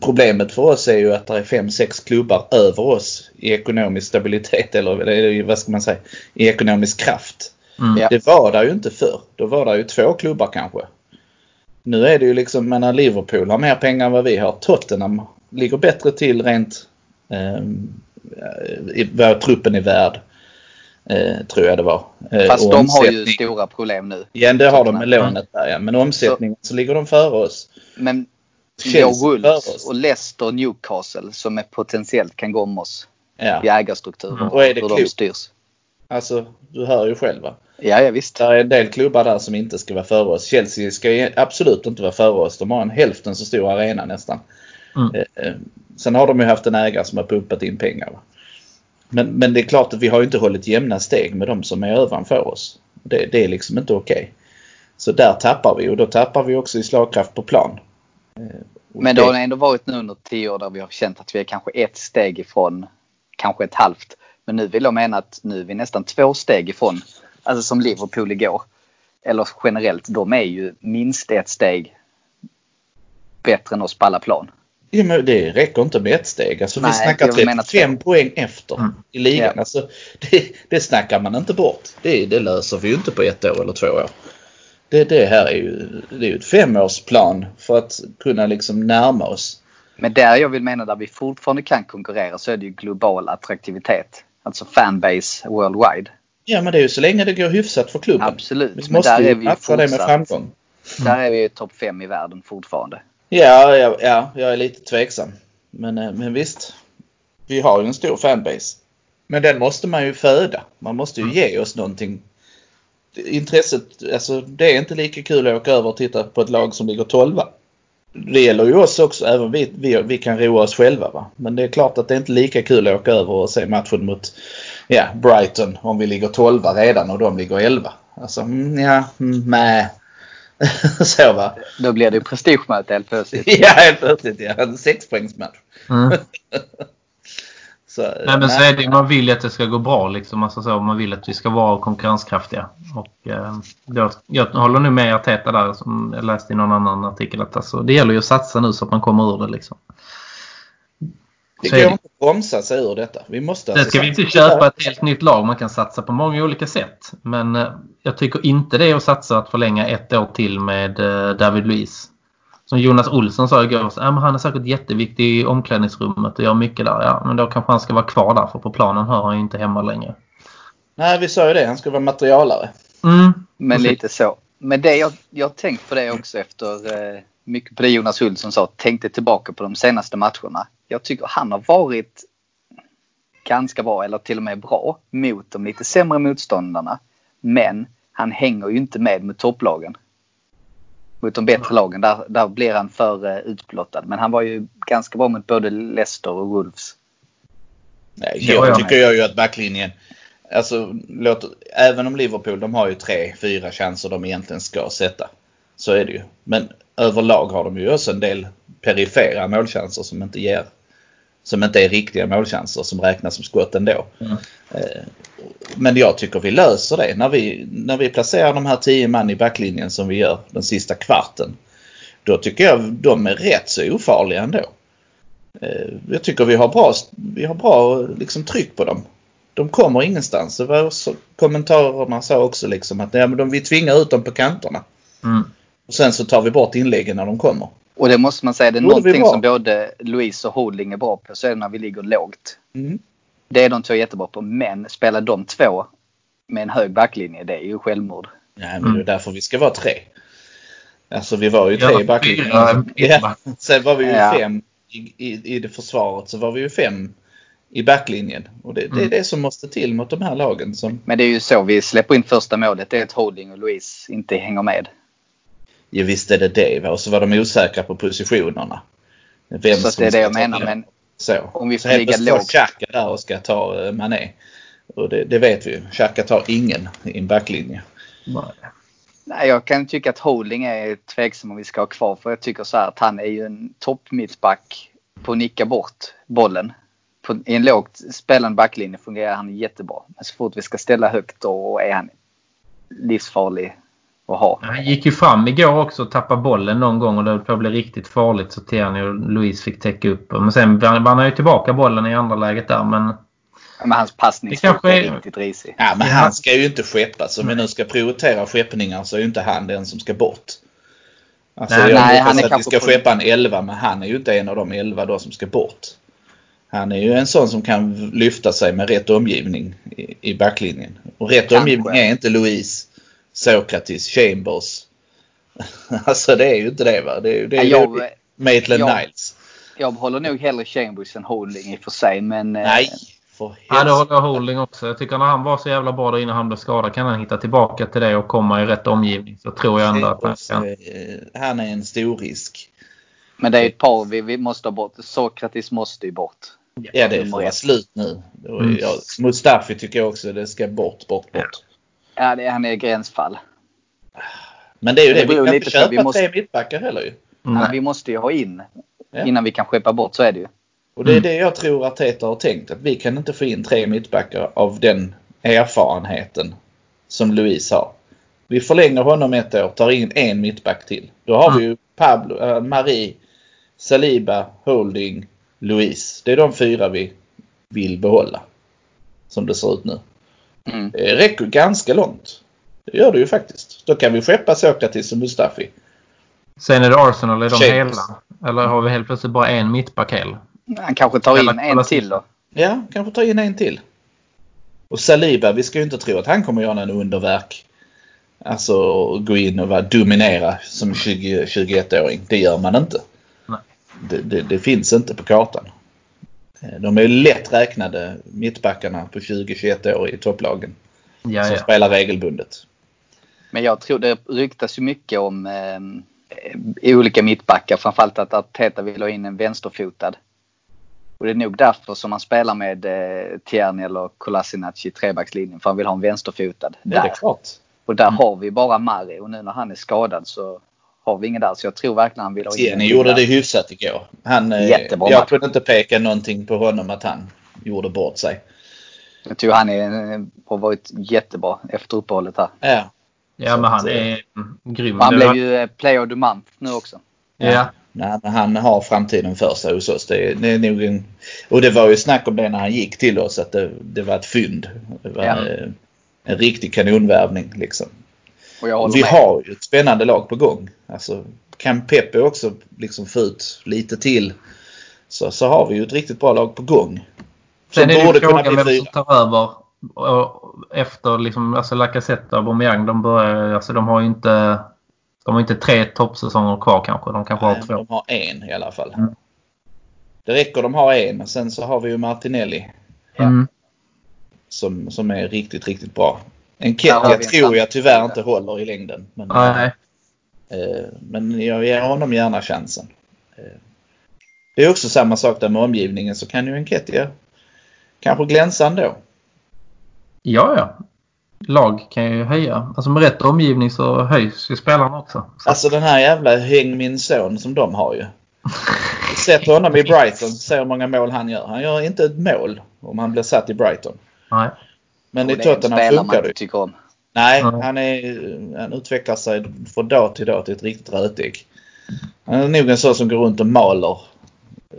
problemet för oss är ju att det är fem sex klubbar över oss i ekonomisk stabilitet eller vad ska man säga, i ekonomisk kraft. Mm. Det var det ju inte förr. Då var det ju två klubbar kanske nu är det ju liksom, menar Liverpool har mer pengar än vad vi har. Tottenham ligger bättre till rent eh, vad truppen är värd. Eh, tror jag det var. Eh, Fast de har ju stora problem nu. Ja, det har de med lånet där ja. Men omsättningen så, så ligger de före oss. Men Chelsea Wolves och Leicester och Newcastle som är potentiellt kan gå om oss ja. i ägarstrukturen. Mm. Och är det hur de styrs. Alltså, du hör ju själv va? Ja, ja visst. Det är en del klubbar där som inte ska vara före oss. Chelsea ska absolut inte vara före oss. De har en hälften så stor arena nästan. Mm. Eh, eh, sen har de ju haft en ägare som har pumpat in pengar. Men, men det är klart att vi har inte hållit jämna steg med de som är ovanför oss. Det, det är liksom inte okej. Okay. Så där tappar vi och då tappar vi också i slagkraft på plan. Eh, men det har ändå varit nu under tio år där vi har känt att vi är kanske ett steg ifrån, kanske ett halvt. Men nu vill jag mena att nu är vi nästan två steg ifrån, alltså som Liverpool igår. Eller generellt, de är ju minst ett steg bättre än oss på alla plan. Ja, men det räcker inte med ett steg. Alltså, Nej, vi snackar 35 poäng efter mm. i ligan. Ja. Alltså, det, det snackar man inte bort. Det, det löser vi ju inte på ett år eller två år. Det, det här är ju, det är ju ett femårsplan för att kunna liksom närma oss. Men där jag vill mena där vi fortfarande kan konkurrera så är det ju global attraktivitet. Alltså fanbase worldwide. Ja men det är ju så länge det går hyfsat för klubben. Absolut. Vi måste där ju är vi matcha det med framgång. Där är vi ju topp 5 i världen fortfarande. Ja, ja, ja, jag är lite tveksam. Men, eh, men visst. Vi har ju en stor fanbase. Men den måste man ju föda. Man måste ju ge oss någonting. Intresset, alltså det är inte lika kul att åka över och titta på ett lag som ligger 12 Det gäller ju oss också, även vi, vi, vi kan roa oss själva. Va? Men det är klart att det är inte lika kul att åka över och se matchen mot ja, Brighton om vi ligger 12 redan och de ligger 11. Alltså, mm, ja, mm, nej. så va. Då blir det ju prestigemöte helt plötsligt. ja, helt plötsligt ja. En sexpoängsmatch. Mm. så, nej, men så är det man vill ju att det ska gå bra liksom. Alltså så, man vill att vi ska vara konkurrenskraftiga. Och, eh, då, jag håller nu med Arteta där som jag läste i någon annan artikel att alltså, det gäller ju att satsa nu så att man kommer ur det liksom. Det går inte att bromsa sig ur detta. Vi måste alltså ska vi inte köpa ett helt nytt lag. Man kan satsa på många olika sätt. Men eh, jag tycker inte det är att satsa att förlänga ett år till med eh, David Luiz. Som Jonas Olsson sa igår, så, men han är säkert jätteviktig i omklädningsrummet och gör mycket där. Ja, men då kanske han ska vara kvar där för på planen hör han ju inte hemma längre. Nej, vi sa ju det. Han ska vara materialare. Mm. Men lite så. Men det jag, jag har tänkt på det också efter eh, mycket på det Jonas Olsson sa. Tänkte tillbaka på de senaste matcherna jag tycker han har varit ganska bra eller till och med bra mot de lite sämre motståndarna. Men han hänger ju inte med mot topplagen. Mot de bättre lagen. Där, där blir han för uh, utblottad. Men han var ju ganska bra mot både Leicester och Wolves. Nej, jag tycker jag ju att backlinjen Alltså, låt, även om Liverpool de har ju tre, fyra chanser de egentligen ska sätta. Så är det ju. Men överlag har de ju också en del perifera målchanser som inte ger som inte är riktiga målchanser som räknas som skott ändå. Mm. Men jag tycker vi löser det. När vi, när vi placerar de här 10 man i backlinjen som vi gör den sista kvarten. Då tycker jag de är rätt så ofarliga ändå. Eh, jag tycker vi har bra, vi har bra liksom, tryck på dem. De kommer ingenstans. Det var så, kommentarerna sa också liksom att ja, men de, vi tvingar ut dem på kanterna. Mm. Och sen så tar vi bort inläggen när de kommer. Och det måste man säga, det är någonting som både Louise och Holding är bra på så är det när vi ligger lågt. Mm. Det är de två jättebra på. Men spela de två med en hög backlinje, det är ju självmord. Nej, men det är därför vi ska vara tre. Alltså vi var ju tre ja, i backlinjen. Ja, sen var vi ju ja. fem i, i, i det försvaret så var vi ju fem i backlinjen. Och det, det är mm. det som måste till mot de här lagen. Som... Men det är ju så vi släpper in första målet. Det är att Holding och Louise inte hänger med. Ja visst är det det. Och så var de osäkra på positionerna. Vem så det är det jag menar. Men så. om vi får ligga lågt. Xhaka där och ska ta uh, Mané. Och det, det, vet vi ju. Xhaka tar ingen i en backlinje. Nej. jag kan tycka att Holding är tveksam om vi ska ha kvar. För jag tycker så här att han är ju en toppmittback på att nicka bort bollen. På, I en lågt spelande backlinje fungerar han jättebra. Men så fort vi ska ställa högt då är han livsfarlig att ha. Han gick ju fram igår också och tappade bollen någon gång och det på bli riktigt farligt så Tierney och Louise fick täcka upp. Men sen vann han ju tillbaka bollen i andra läget där men... Ja, men hans passningsfot är, är riktigt risig. Ja men han ska ju inte skeppas. Om vi nu ska prioritera skeppningar så är ju inte han den som ska bort. Alltså nej, jag nej, hoppas att vi ska skeppa en 11 men han är ju inte en av de 11 då som ska bort. Han är ju en sån som kan lyfta sig med rätt omgivning i, i backlinjen. Och rätt Kanske. omgivning är inte Louise, Sokratis, Chambers. alltså det är ju inte det va. Det är, ju- det är Jag, ju Maitland jag- Niles. jag håller nog hellre Chambers än Holding i och för sig. Men, eh, Nej, för Ja, det håller jag Holding också. Jag tycker när han var så jävla bra där innan han blev skadad kan han hitta tillbaka till det och komma i rätt omgivning. Så tror jag ändå att han kan. Eh, Han är en stor risk. men det är ett par vi, vi måste ha bort. Sokratis måste ju bort. Ja, det får vara slut nu. Mm. Mustafi tycker jag också det ska bort, bort, bort. Ja, det, han är gränsfall. Men det är ju Det det. Vi kan lite inte köpa vi måste- tre mittbackar heller ju. Nej. vi måste ju ha in Ja. innan vi kan skeppa bort. Så är det ju. Och det är Mm. det jag tror Arteta har tänkt. Att vi kan inte få in tre mittbackar av den erfarenheten som Luis har. Vi förlänger honom ett år, tar in en mittback till. Då har vi ju Pablo, äh, Marie, Saliba, Holding, Luis. Det är de fyra vi vill behålla. Som det ser ut nu. Mm. Det räcker ganska långt. Det gör det ju faktiskt. Då kan vi skeppa Sokratis och Mustafi. Sen är det Arsenal, är de Chambers. hela? Eller har vi helt plötsligt bara en mittback hel? Han kanske tar in Eller en kolla till då. Ja, kanske ta in en till. Och Saliba, vi ska ju inte tro att han kommer göra en underverk. Alltså gå in och vara, dominera som 20, 21-åring. Det gör man inte. Nej. Det, det, det finns inte på kartan. Eh, De är lätt räknade mittbackarna på 20-21 år i topplagen. Ja, som ja. spelar regelbundet. Men jag tror det ryktas ju mycket om eh, i olika mittbackar. Framförallt att Arteta vill ha in en vänsterfotad. Och det är nog därför som han spelar med eh, Tierney eller Kolasinac i trebackslinjen. För han vill ha en vänsterfotad Ja, det är där. klart. Och där har vi bara Mari. Och nu när han är skadad så har vi ingen där. Så jag tror verkligen han vill ha in Tierney en gjorde det hyfsat igår. Han, eh, Jättebra jag match. kunde inte peka någonting på honom att han gjorde bort sig. Jag tror han är, eh, har varit jättebra efter uppehållet här. Ja, ja men han är grym. Och han blev ju eh, player of the month nu också. Ja. Nej, men han har framtiden för sig hos oss. Det är, det är nog en, och det var ju snack om det när han gick till oss att det, det var ett fynd. Det var Ja. eh, en riktig kanonvärvning liksom. Och jag håller Vi med. har ju ett spännande lag på gång. Alltså, kan Pepe också liksom få ut lite till så, så har vi ju ett riktigt bra lag på gång. Sen är det borde ju frågan vem som tar över och efter liksom, alltså Lacazette och Aubameyang. De, börjar, alltså, de har ju inte, de har inte tre toppsäsonger kvar kanske. De kanske har Nej, två. de har en i alla fall. Mm. Det räcker de har en. Sen så har vi ju Martinelli Mm. som, som är riktigt, riktigt bra. En en tror jag tyvärr inte håller i längden. Men, Nej. eh, men jag ger honom gärna chansen. Eh, det är också samma sak där med omgivningen så kan ju en Ketia kanske glänsa ändå. Ja, ja. Lag kan ju höja. Alltså med rätt omgivning så höjs ju spelarna också. Så, Alltså den här jävla häng min son som de har ju. Sätt honom i Brighton, se hur många mål han gör. Han gör inte ett mål om han blir satt i Brighton. nej. Men Och i Tottenham funkar man det. tycker om. Nej, Ja. han, är, han utvecklar sig från dag till dag till ett riktigt rötägg. Han är nog en sån som går runt och maler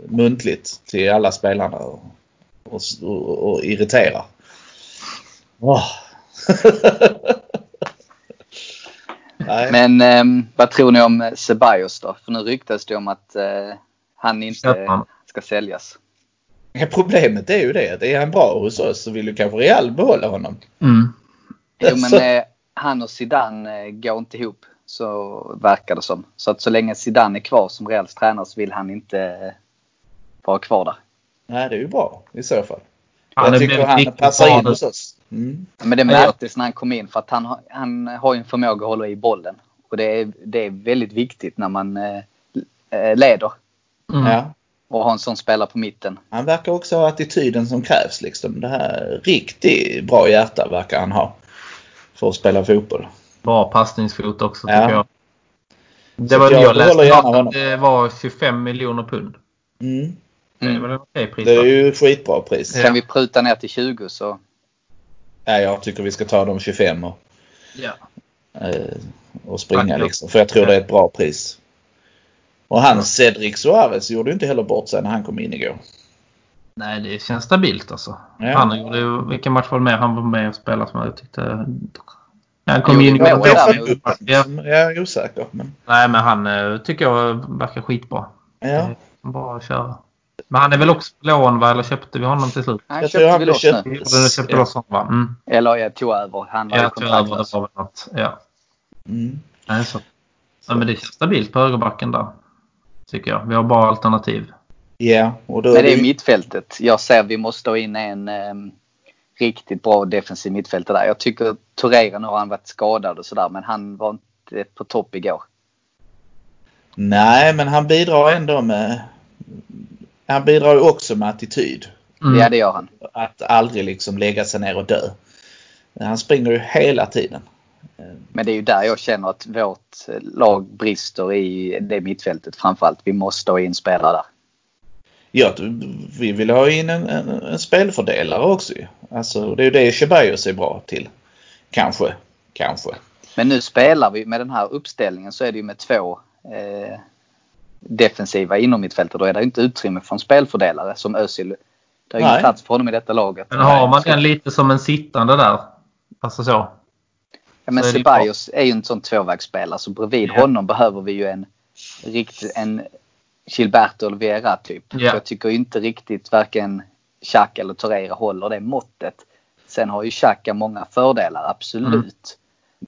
muntligt till alla spelarna och, och, och, och irriterar. Nej. Men ehm, vad tror ni om eh, Ceballos då? För nu ryktas det om att eh, han inte ska säljas. Ja, Problemet är ju det att är han bra hos oss så vill ju kanske Real behålla honom. Mm. Jo men eh, han och Zidane eh, går inte ihop. Så verkar det som. Så att så länge Zidane är kvar som Reals tränare så vill han inte eh, vara kvar där. Nej, det är ju bra i så fall. Han jag är tycker han passar in det. hos oss. Mm. Men det Ja. märktes när han kom in för att han, har- han har ju en förmåga att hålla i bollen. Och det är, det är väldigt viktigt när man eh, eh, leder Mm. Ja. Och har en sån spelare på mitten. Han verkar också ha attityden som krävs. Liksom. Det här riktigt bra hjärta verkar han ha. För att spela fotboll. Bra passningsfot också Ja. tycker jag. Det var jag jag, läste att det var 25 miljoner pund. Mm. Det är Mm. en okej pris? Det är ju skitbra pris. Ja. Kan vi pruta ner till 20 så Ja, jag tycker vi ska ta de 25 och, Ja. eh, och springa ja. liksom. För jag tror det är ett bra pris. Och han Cedric Suarez gjorde inte heller bort sig när han kom in igår. Nej, det känns stabilt alltså. Ja. Han gjorde vilken match var det med? Han var med och spelade som jag tyckte... Han Jo, kom in i det var mål. det där Jag, är osäker. Men, Nej, men han eh, tycker jag verkar skitbra. ja. Bra att köra. Men han är väl också på lån va? Eller köpte vi honom till slut? Han Jag tror köpte han vi loss köpt. nu. Vi köpte loss honom va? Mm. Eller jag tog över. Han var Jag tror över det var väl något. Ja. Mm. Nej, så. Ja, men det känns stabilt på högerbacken där. Tycker jag. Vi har bra alternativ. Ja, och då Men det är mittfältet. Jag ser vi måste ha in en ehm, riktigt bra defensiv mittfältare där. Jag tycker Torreira, nu har han varit skadad och sådär, men han var inte på topp igår. Nej, men han bidrar ändå med... Han bidrar ju också med attityd. Mm. Ja, det gör han. Att aldrig liksom lägga sig ner och dö. Han springer ju hela tiden. Men det är ju där jag känner att vårt lag brister i det mittfältet framförallt. Vi måste ha in spelare där. Ja, vi vill ha in en, en, en spelfördelare också ju. Alltså, det är ju det Ceballos är bra till. Kanske. Kanske. Men nu spelar vi med den här uppställningen så är det ju med två eh, defensiva inom mittfältet. Då är det inte utrymme för en spelfördelare som Özil. Det är Nej. plats för honom i detta laget. Men har man den lite som en sittande där? Alltså så. Ja, men så Ceballos är ju en sån tvåvägsspelare så bredvid Ja. honom behöver vi ju en riktig, en Gilberto eller Vera typ. Ja. För jag tycker inte riktigt varken Xhaka eller Torreira håller det måttet. Sen har ju Xhaka många fördelar, absolut.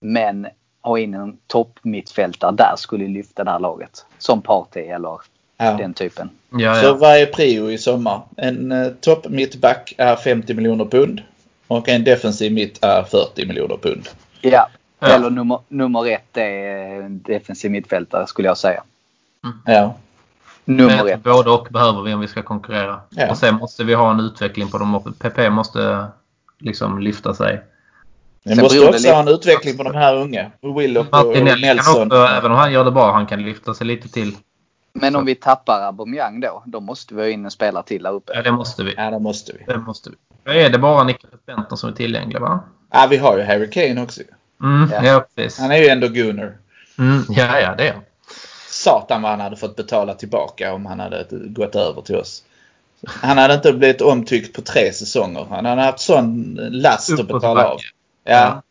Mm. Men ha in en toppmittfältare där skulle lyfta det här laget. Som Partey eller Ja. den typen. Ja, Så ja. vad är prio i sommar? En eh, topp mittback är 50 miljoner pund. Och en defensiv mitt är 40 miljoner pund. Ja. Ja. Eller nummer, nummer ett är en defensiv mittfältare skulle jag säga. Ja. Nummer Men ett. Både och behöver vi om vi ska konkurrera. Ja. Och sen måste vi ha en utveckling på dem. PP måste liksom lyfta sig. Vi måste också ha en utveckling på de här unga. Willock och kan Nelson. också, även om han gör det bra, han kan lyfta sig lite till. Men om vi tappar Aubameyang då, då måste vi ha in en spelare till där uppe. Ja, det måste vi. Ja, det måste vi. Det måste vi. Då är det bara Nicholas Benton som är tillgänglig va? Ja, vi har ju Harry Kane också. Mm, Ja. ja. precis. Han är ju ändå Gunnar. Mm, ja, ja, det är. Satan vad han hade fått betala tillbaka om han hade gått över till oss. Han hade inte blivit omtyckt på tre säsonger. Han hade haft sån last att betala av. Uppåtbacke. Ja.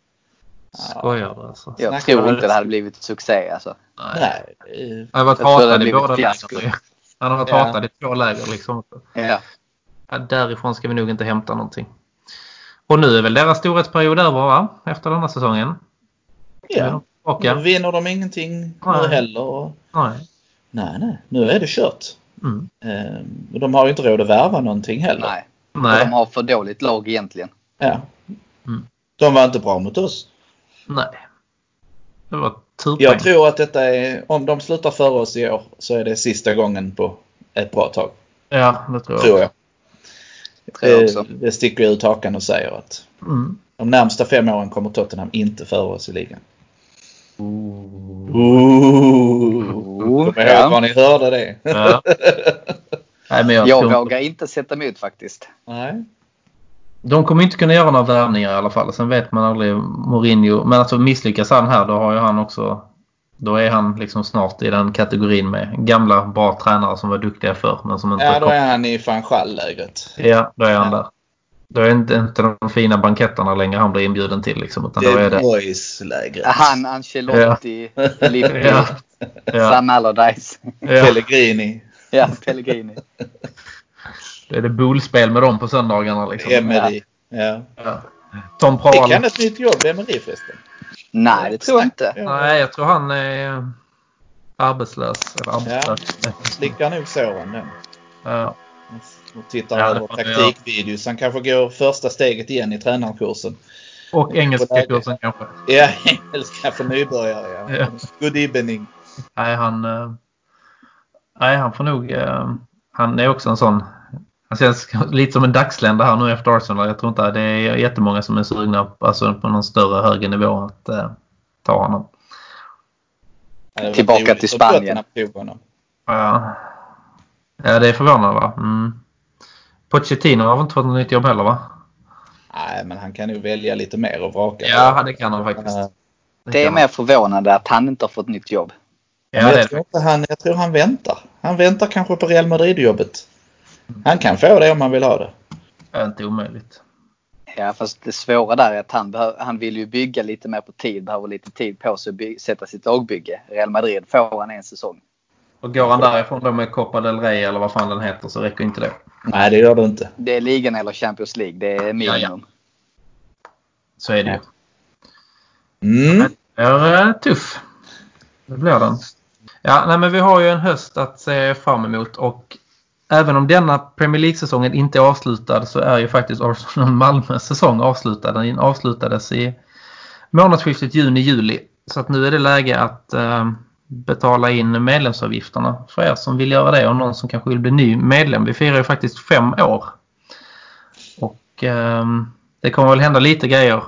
Skojar du alltså? Jag Snackar tror inte det hade blivit succé alltså. Nej. eh, Han har varit hatad i båda lägren. Han har varit Ja. hatad i två läger liksom. Ja. Ja, därifrån ska vi nog inte hämta någonting. Och nu är väl deras storhetsperiod över va? Efter denna säsongen? Ja. Och Nu vinner de ingenting nu Nej. heller. Och, Nej. nej, nej. Nu är det kört. Mm. Ehm, de har ju inte råd att värva någonting heller. Nej. Och Nej. de har för dåligt lag egentligen. Ja. Mm. De var inte bra mot oss. Nej. Det var turpoäng. Jag tror att detta är, om de slutar före oss i år så är det sista gången på ett bra tag. Ja, det tror jag. Tror jag. Tror jag också. Det, det sticker ut hakan och säger att Mm. de närmsta fem åren kommer Tottenham inte före oss i ligan. Ooh. Ooh. Kom ihåg var ni hörde det. Ja. Nej, men jag, Jag tror vågar inte sätta emot faktiskt. Nej. De kommer inte kunna göra några värvningar i alla fall. Sen vet man aldrig Mourinho. Men alltså misslyckas han här då har ju han också... Då är han liksom snart i den kategorin med gamla bra tränare som var duktiga förr men som inte Ja, då kom. är han i van Schall-lägret. Ja, då är han Ja. där. Då är inte, inte de fina banketterna längre han blir inbjuden till liksom. Utan då är Det är det... Boys-lägret. Han, Ancelotti, Lippi, Ja. Ja, Sam Allardyce. ja. Pellegrini. Ja, Pellegrini. Det är det bullspel med dem på söndagarna liksom. Emery. Ja. Ja. Tom Prahl. han ett nytt jobb, Emery förresten? Nej, det tror jag inte. Ja. Nej, jag tror han är arbetslös. Eller arbetslös. Slickar nog såren den. Ja. Och tittar Ja, över får han kanske går första steget igen i tränarkursen. Och engelska kursen kanske. Ja, engelska för nybörjare ja. Ja. Good evening. Nej, han, eh, nej, han får nog... eh, Han är också en sån... Han känns lite som en dagslända här nu efter Arsenal. Jag tror inte det är jättemånga som är sugna alltså på någon större högre nivå att eh, ta honom. Det Tillbaka till Spanien. Ja, ja det är förvånande va? Mm. Pochettino har väl inte fått något nytt jobb heller va? Nej, men han kan ju välja lite mer och vraka. Ja, det kan han faktiskt. Ja. Det är kan mer förvånande att han inte har fått nytt jobb. Ja, det är jag, det. tror inte han, jag tror han väntar. Han väntar kanske på Real Madrid-jobbet. Han kan få det om han vill ha det. Det är inte omöjligt. Ja, fast det svåra där är att han, han vill ju bygga lite mer på tid, behöver lite tid på sig att by- sätta sitt lagbygge. Real Madrid får han en säsong. Och går han därifrån då med Copa del Rey eller vad fan den heter så räcker inte det. Nej, det gör det inte. Det är ligan eller Champions League. Det är minimum. Ja, ja. Så är det ju. Mm. Det är uh, tuff. Det blir den. Ja, nej, men vi har ju en höst att se fram emot och även om denna Premier League-säsongen inte är avslutad så är ju faktiskt Arsenal Malmös säsong avslutad. Den avslutades i månadsskiftet juni-juli. Så att nu är det läge att uh, betala in medlemsavgifterna för er som vill göra det och någon som kanske vill bli ny medlem. Vi firar ju faktiskt fem år. Och uh, det kommer väl hända lite grejer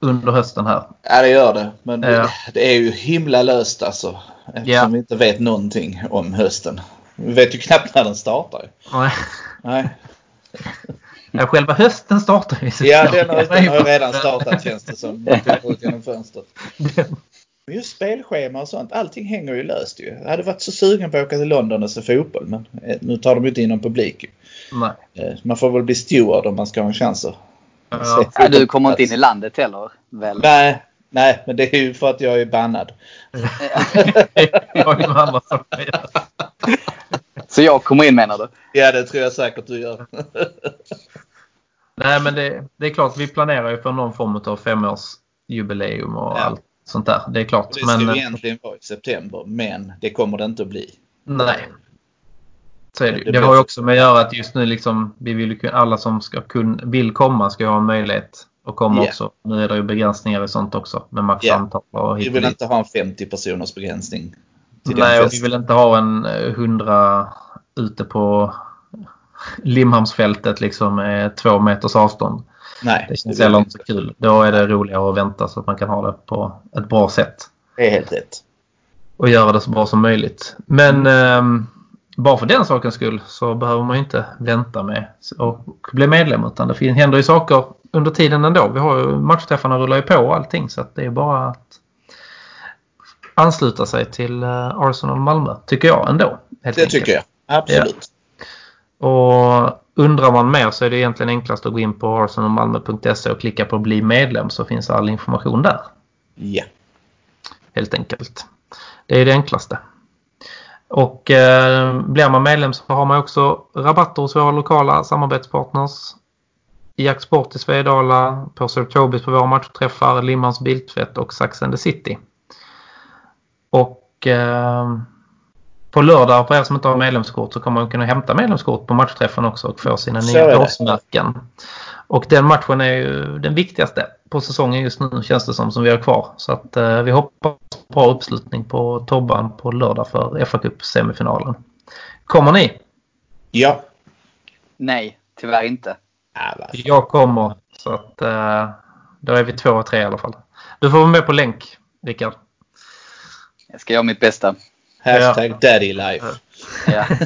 under hösten här. Ja det gör det. Men ja. det är ju himla löst alltså. Eftersom ja. vi inte vet någonting om hösten. Vet ju knappt när den startar. Nej. Nej. Ja, själva hösten startar ju. Ja, den har, den har redan startat känns det som. Ut genom fönstret. Men just spelschema och sånt, allting hänger ju löst ju. Jag hade varit så sugen på att åka till London och se fotboll men eh, nu tar de ju inte in någon publik. Nej. Eh, man får väl bli steward om man ska ha en chans att ja. ja. Du kommer inte in i landet heller väl? Nej, nej men det är ju för att jag är bannad. jag har ju andra saker Så jag kommer in menar du? Ja det tror jag säkert du gör. nej men det, det, är klart vi planerar ju för någon form av femårsjubileum och ja. allt sånt där. Det är klart. Det ska men, ju egentligen vara i september men det kommer det inte att bli. Nej. Så är det, det, det har ju också med att göra att just nu liksom, vi vill ju, alla som ska kun, vill komma ska ha en möjlighet att komma yeah. också. Nu är det ju begränsningar i sånt också med maxantal yeah. och hit Vi vill inte ha en 50 personers begränsning. Nej, och vi vill inte ha en 100 eh, ute på Limhamnsfältet liksom med två meters avstånd. Nej, det känns heller inte så kul. Då är det roligare att vänta så att man kan ha det på ett bra sätt. Det är helt rätt. Och göra det så bra som möjligt. Men eh, bara för den sakens skull så behöver man inte vänta med att bli medlem. Utan det händer ju saker under tiden ändå. Vi har ju, matchträffarna rullar ju på och allting så att det är bara att ansluta sig till eh, Arsenal Malmö. Tycker jag ändå. det enkelt. tycker jag. Absolut. Ja. Och undrar man mer så är det egentligen enklast att gå in på arsenalmalmo.se och klicka på bli medlem så finns all information där. Ja. Helt enkelt. Det är det enklaste. Och eh, blir man medlem så har man också rabatter hos våra lokala samarbetspartners. I Jacksport i Svedala, på Sir Tobis på våra matchträffar, Limmans Biltvätt och Sax and the City. Och eh, på lördag för er som inte har medlemskort så kommer man kunna hämta medlemskort på matchträffen också och få sina nya årsmärken. Och den matchen är ju den viktigaste på säsongen just nu känns det som som vi har kvar. Så att eh, vi hoppas på bra uppslutning på Tobban på lördag för fa Cup semifinalen. Kommer ni? Ja. Nej, tyvärr inte. Jag kommer. Så att eh, då är vi två och tre i alla fall. Du får vara med på länk, Rickard. Jag ska göra mitt bästa. Hashtag ja. daddy life. Ja.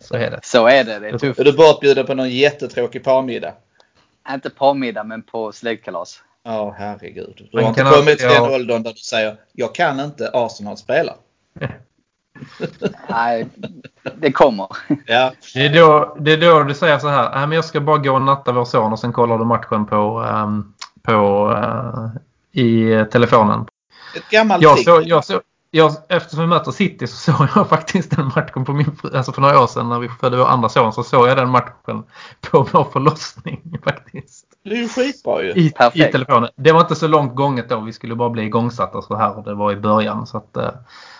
Så är det. Så är det. Det är tufft. Är du bortbjuden på någon jättetråkig parmiddag? Inte parmiddag men på släktkalas. Ja, oh, herregud. Du har inte kommit till den åldern där du säger jag kan inte Arsenal spela. Nej, det kommer. Ja. Det, är då, det är då du säger så här. men jag ska bara gå och natta vår son och sen kollar du matchen på, um, på uh, i telefonen. Ett gammalt jag, så, jag, så, jag, eftersom vi möter City så såg jag faktiskt den matchen på min, alltså för några år sedan när vi födde vår andra son så såg jag den matchen på vår förlossning faktiskt. Det är ju skitbra ju. I, I telefonen. Det var inte så långt gånget då. Vi skulle bara bli igångsatta så här och det var i början. Så att, uh,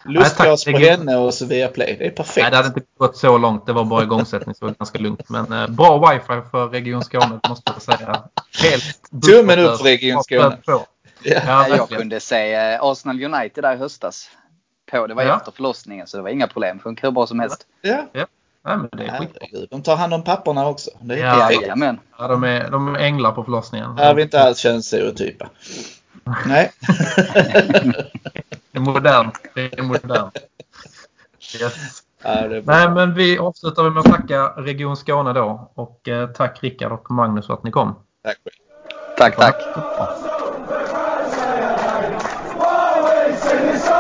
Lustgas på henne och så Viaplay. Det är perfekt. Nej, det hade inte gått så långt. Det var bara igångsättning så det var ganska lugnt. Men uh, bra wifi för Region Skåne måste jag säga. Helt Tummen upp för Region Skåne. Ja, jag kunde se eh, Arsenal United där i höstas. På. Det var ja. efter förlossningen så det var inga problem. Funkar hur bra som helst. Ja. ja. Ja, men det är de tar hand om papporna också. Det är ja, jajamän. Ja, de, är, de är änglar på förlossningen. Här är vi inte alls könsstereotypa. Nej. det är modernt. Det är modernt. Yes. Ja, Nej, men vi avslutar med att tacka Region Skåne då. Och eh, tack Rickard och Magnus för att ni kom. Tack. Tack, tack. Nisa.